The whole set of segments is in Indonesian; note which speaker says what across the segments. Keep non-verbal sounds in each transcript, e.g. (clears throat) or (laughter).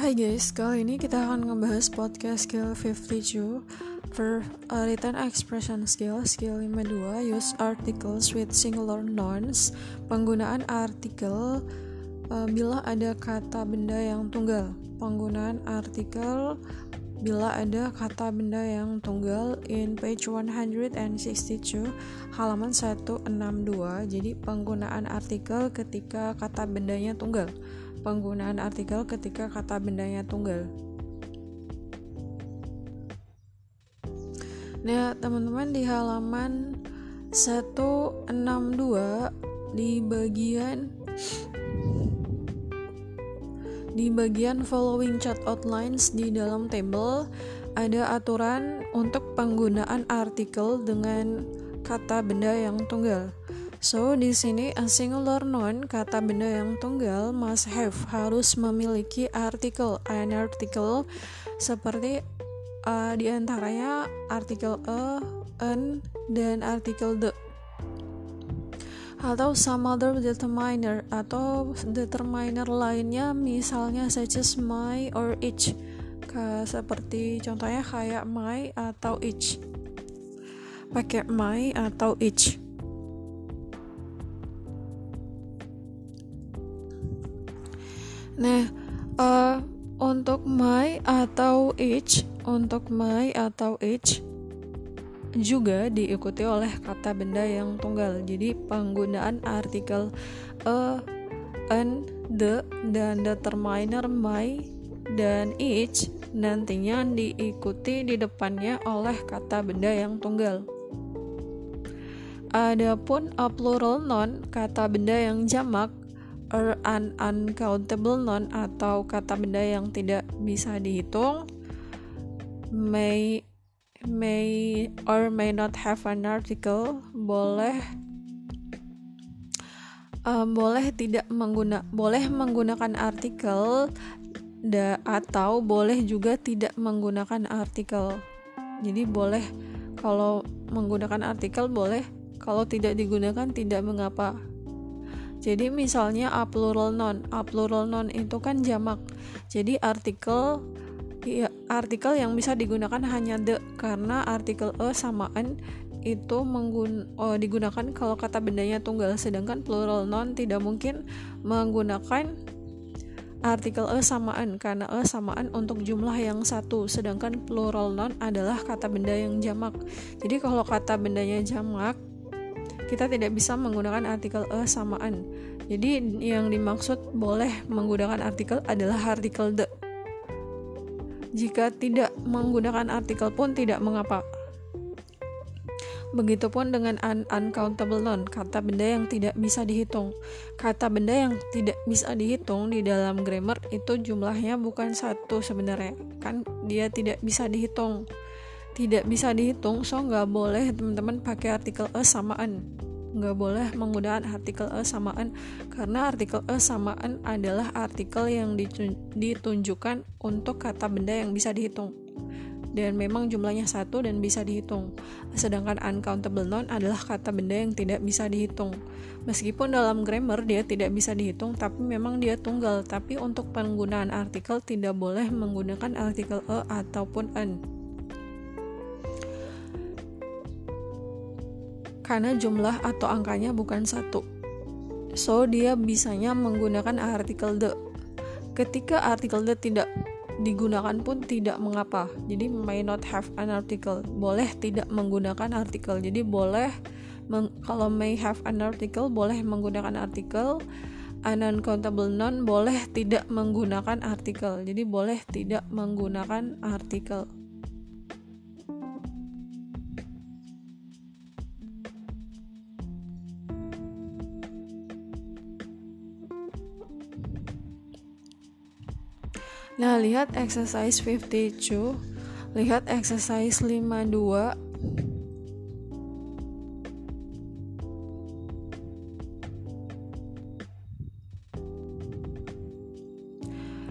Speaker 1: Hai guys, kali ini kita akan ngebahas podcast skill 52 For uh, written expression skill, skill 52 Use articles with singular nouns. Penggunaan artikel uh, bila ada kata benda yang tunggal. Penggunaan artikel bila ada kata benda yang tunggal in page 162 halaman 162 jadi penggunaan artikel ketika kata bendanya tunggal penggunaan artikel ketika kata bendanya tunggal. Nah, teman-teman di halaman 162 di bagian di bagian following chart outlines di dalam table ada aturan untuk penggunaan artikel dengan kata benda yang tunggal. So, di sini a singular noun kata benda yang tunggal must have harus memiliki artikel an artikel seperti uh, di antaranya artikel a, an dan artikel the atau some other determiner atau determiner lainnya misalnya such as my or each. Ke, seperti contohnya kayak my atau each. Pakai my atau each Nah, uh, untuk my atau each, untuk my atau each juga diikuti oleh kata benda yang tunggal. Jadi penggunaan artikel a, an, the dan determiner my dan each nantinya diikuti di depannya oleh kata benda yang tunggal. Adapun a plural noun, kata benda yang jamak or an uncountable noun atau kata benda yang tidak bisa dihitung may may or may not have an article boleh um, boleh tidak mengguna boleh menggunakan artikel da, atau boleh juga tidak menggunakan artikel. Jadi boleh kalau menggunakan artikel boleh kalau tidak digunakan tidak mengapa jadi misalnya a plural noun, a plural noun itu kan jamak. Jadi artikel ya, artikel yang bisa digunakan hanya the karena artikel a sama an itu menggun oh, digunakan kalau kata bendanya tunggal. Sedangkan plural noun tidak mungkin menggunakan artikel a samaan karena a samaan untuk jumlah yang satu. Sedangkan plural noun adalah kata benda yang jamak. Jadi kalau kata bendanya jamak kita tidak bisa menggunakan artikel a samaan. Jadi yang dimaksud boleh menggunakan artikel adalah artikel the. Jika tidak menggunakan artikel pun tidak mengapa. Begitupun dengan un uncountable noun, kata benda yang tidak bisa dihitung. Kata benda yang tidak bisa dihitung di dalam grammar itu jumlahnya bukan satu sebenarnya, kan dia tidak bisa dihitung tidak bisa dihitung so nggak boleh teman-teman pakai artikel a samaan. Nggak boleh menggunakan artikel a samaan karena artikel a samaan adalah artikel yang ditunjukkan untuk kata benda yang bisa dihitung. Dan memang jumlahnya satu dan bisa dihitung. Sedangkan uncountable noun adalah kata benda yang tidak bisa dihitung. Meskipun dalam grammar dia tidak bisa dihitung tapi memang dia tunggal. Tapi untuk penggunaan artikel tidak boleh menggunakan artikel a ataupun an karena jumlah atau angkanya bukan satu. So, dia bisanya menggunakan artikel the. Ketika artikel the tidak digunakan pun tidak mengapa. Jadi may not have an article. Boleh tidak menggunakan artikel. Jadi boleh kalau may have an article boleh menggunakan artikel. An uncountable noun boleh tidak menggunakan artikel. Jadi boleh tidak menggunakan artikel. Nah, lihat exercise 52. Lihat exercise 52.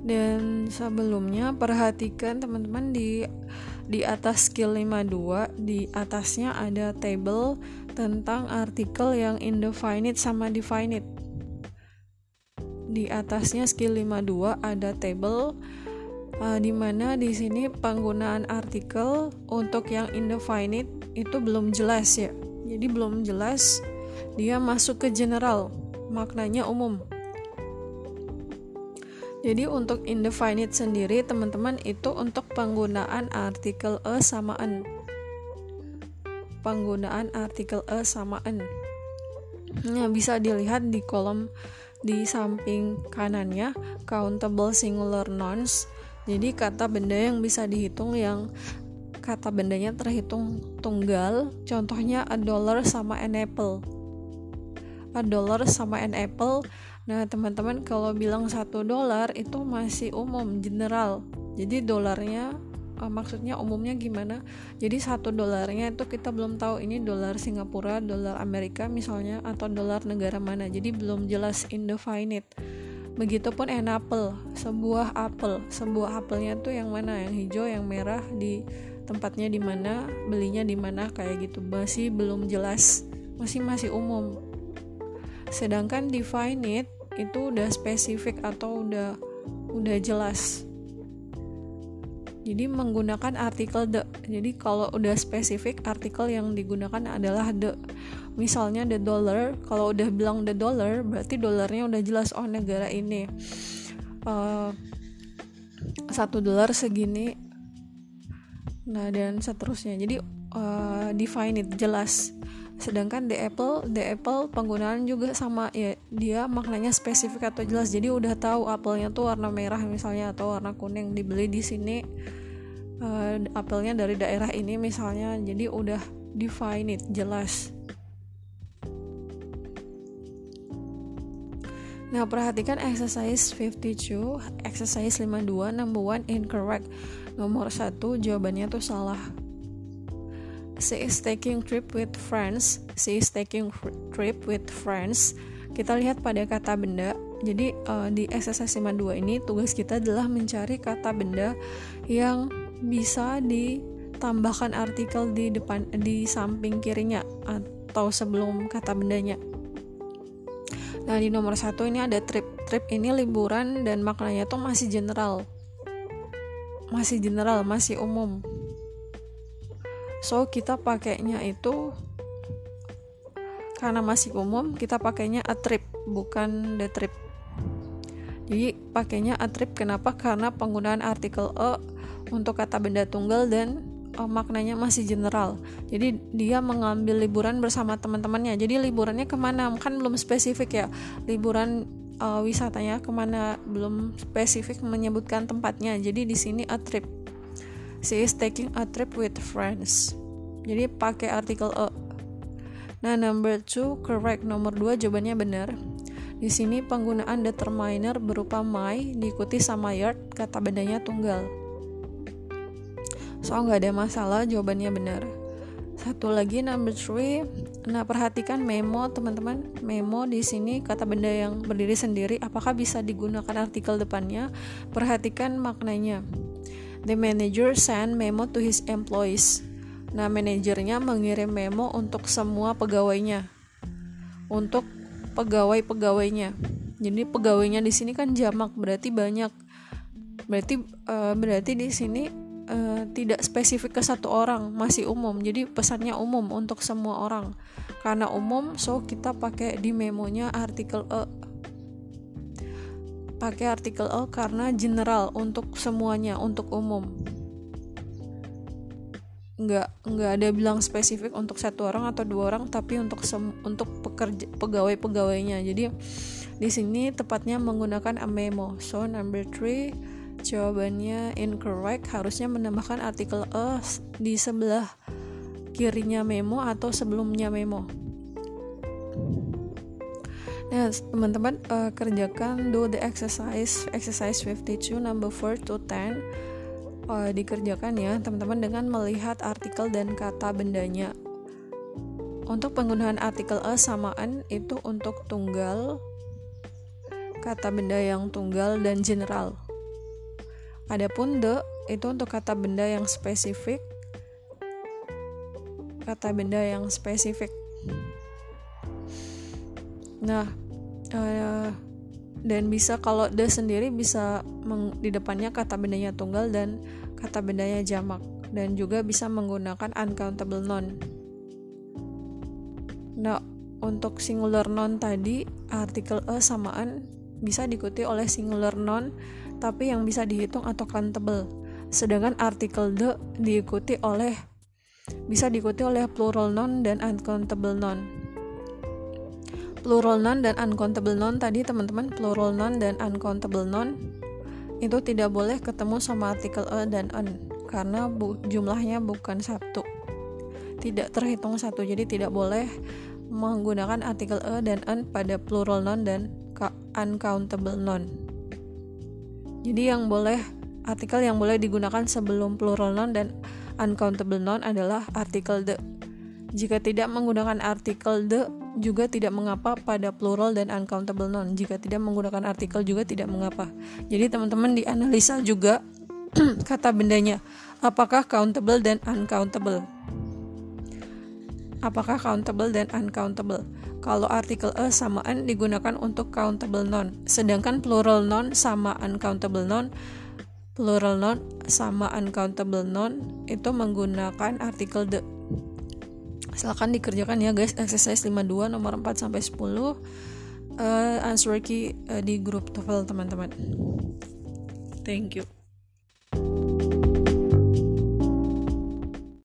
Speaker 1: Dan sebelumnya perhatikan teman-teman di di atas skill 52 di atasnya ada table tentang artikel yang indefinite sama definite atasnya skill 52 ada table uh, di mana di sini penggunaan artikel untuk yang indefinite itu belum jelas ya. Jadi belum jelas dia masuk ke general maknanya umum. Jadi untuk indefinite sendiri teman-teman itu untuk penggunaan artikel a sama an penggunaan artikel a sama an nah bisa dilihat di kolom di samping kanannya countable singular nouns. Jadi kata benda yang bisa dihitung yang kata bendanya terhitung tunggal contohnya a dollar sama an apple. A dollar sama an apple. Nah teman-teman kalau bilang satu dolar itu masih umum general. Jadi dolarnya uh, maksudnya umumnya gimana? Jadi satu dolarnya itu kita belum tahu ini dolar Singapura dolar Amerika misalnya atau dolar negara mana. Jadi belum jelas indefinite. Begitupun an apple sebuah apel sebuah apelnya tuh yang mana? Yang hijau yang merah di tempatnya di mana belinya di mana kayak gitu. Masih belum jelas. Masih masih umum. Sedangkan definite itu udah spesifik atau udah udah jelas jadi menggunakan artikel the jadi kalau udah spesifik artikel yang digunakan adalah the misalnya the dollar kalau udah bilang the dollar berarti dolarnya udah jelas oh negara ini. Uh, satu dolar segini. Nah dan seterusnya. Jadi uh, define it jelas sedangkan the apple the apple penggunaan juga sama ya dia maknanya spesifik atau jelas. Jadi udah tahu apelnya tuh warna merah misalnya atau warna kuning dibeli di sini uh, apelnya dari daerah ini misalnya. Jadi udah define it jelas. Nah, perhatikan exercise 52, exercise 52, number one incorrect. Nomor satu jawabannya tuh salah she is taking trip with friends. She is taking trip with friends. Kita lihat pada kata benda. Jadi uh, di exercise 52 ini tugas kita adalah mencari kata benda yang bisa ditambahkan artikel di depan di samping kirinya atau sebelum kata bendanya. Nah di nomor satu ini ada trip. Trip ini liburan dan maknanya tuh masih general. Masih general masih umum so kita pakainya itu karena masih umum kita pakainya a trip bukan the trip. Jadi pakainya a trip kenapa? Karena penggunaan artikel a untuk kata benda tunggal dan uh, maknanya masih general. Jadi dia mengambil liburan bersama teman-temannya. Jadi liburannya ke mana? Kan belum spesifik ya. Liburan uh, wisatanya ke mana? Belum spesifik menyebutkan tempatnya. Jadi di sini a trip She is taking a trip with friends. Jadi pakai artikel a. Nah, number two correct. Nomor dua jawabannya benar. Di sini penggunaan determiner berupa my diikuti sama yard, kata bendanya tunggal. So, nggak ada masalah, jawabannya benar. Satu lagi number three. Nah, perhatikan memo teman-teman. Memo di sini kata benda yang berdiri sendiri apakah bisa digunakan artikel depannya? Perhatikan maknanya. The manager sent memo to his employees. Nah, manajernya mengirim memo untuk semua pegawainya. Untuk pegawai-pegawainya. Jadi pegawainya di sini kan jamak, berarti banyak. Berarti uh, berarti di sini uh, tidak spesifik ke satu orang, masih umum. Jadi pesannya umum untuk semua orang. Karena umum, so kita pakai di memonya artikel e pakai artikel L karena general untuk semuanya untuk umum. Nggak nggak ada bilang spesifik untuk satu orang atau dua orang tapi untuk sem untuk pekerja pegawai pegawainya jadi di sini tepatnya menggunakan a memo. So number three jawabannya incorrect. Harusnya menambahkan artikel a di sebelah kirinya memo atau sebelumnya memo Nah, teman-teman uh, kerjakan do the exercise exercise 52 number 4 to 10 uh, dikerjakan ya, teman-teman dengan melihat artikel dan kata bendanya. Untuk penggunaan artikel a samaan itu untuk tunggal, kata benda yang tunggal dan general. Adapun the itu untuk kata benda yang spesifik, kata benda yang spesifik. Nah, uh, dan bisa kalau the sendiri bisa meng, di depannya kata bendanya tunggal dan kata bendanya jamak dan juga bisa menggunakan uncountable noun. Nah, untuk singular noun tadi artikel a samaan bisa diikuti oleh singular noun tapi yang bisa dihitung atau countable. Sedangkan artikel the diikuti oleh bisa diikuti oleh plural noun dan uncountable noun plural noun dan uncountable noun. Tadi teman-teman plural noun dan uncountable noun itu tidak boleh ketemu sama artikel a dan an karena bu jumlahnya bukan satu. Tidak terhitung satu jadi tidak boleh menggunakan artikel a dan an pada plural noun dan uncountable noun. Jadi yang boleh artikel yang boleh digunakan sebelum plural noun dan uncountable noun adalah artikel the jika tidak menggunakan artikel the juga tidak mengapa pada plural dan uncountable noun. Jika tidak menggunakan artikel juga tidak mengapa. Jadi teman-teman dianalisa juga (clears throat) kata bendanya. Apakah countable dan uncountable? Apakah countable dan uncountable? Kalau artikel a samaan digunakan untuk countable noun, sedangkan plural noun sama uncountable noun plural noun sama uncountable noun itu menggunakan artikel the silahkan dikerjakan ya guys. Exercise 52 nomor 4 sampai 10 uh, answer key uh, di grup TOEFL teman-teman. Thank you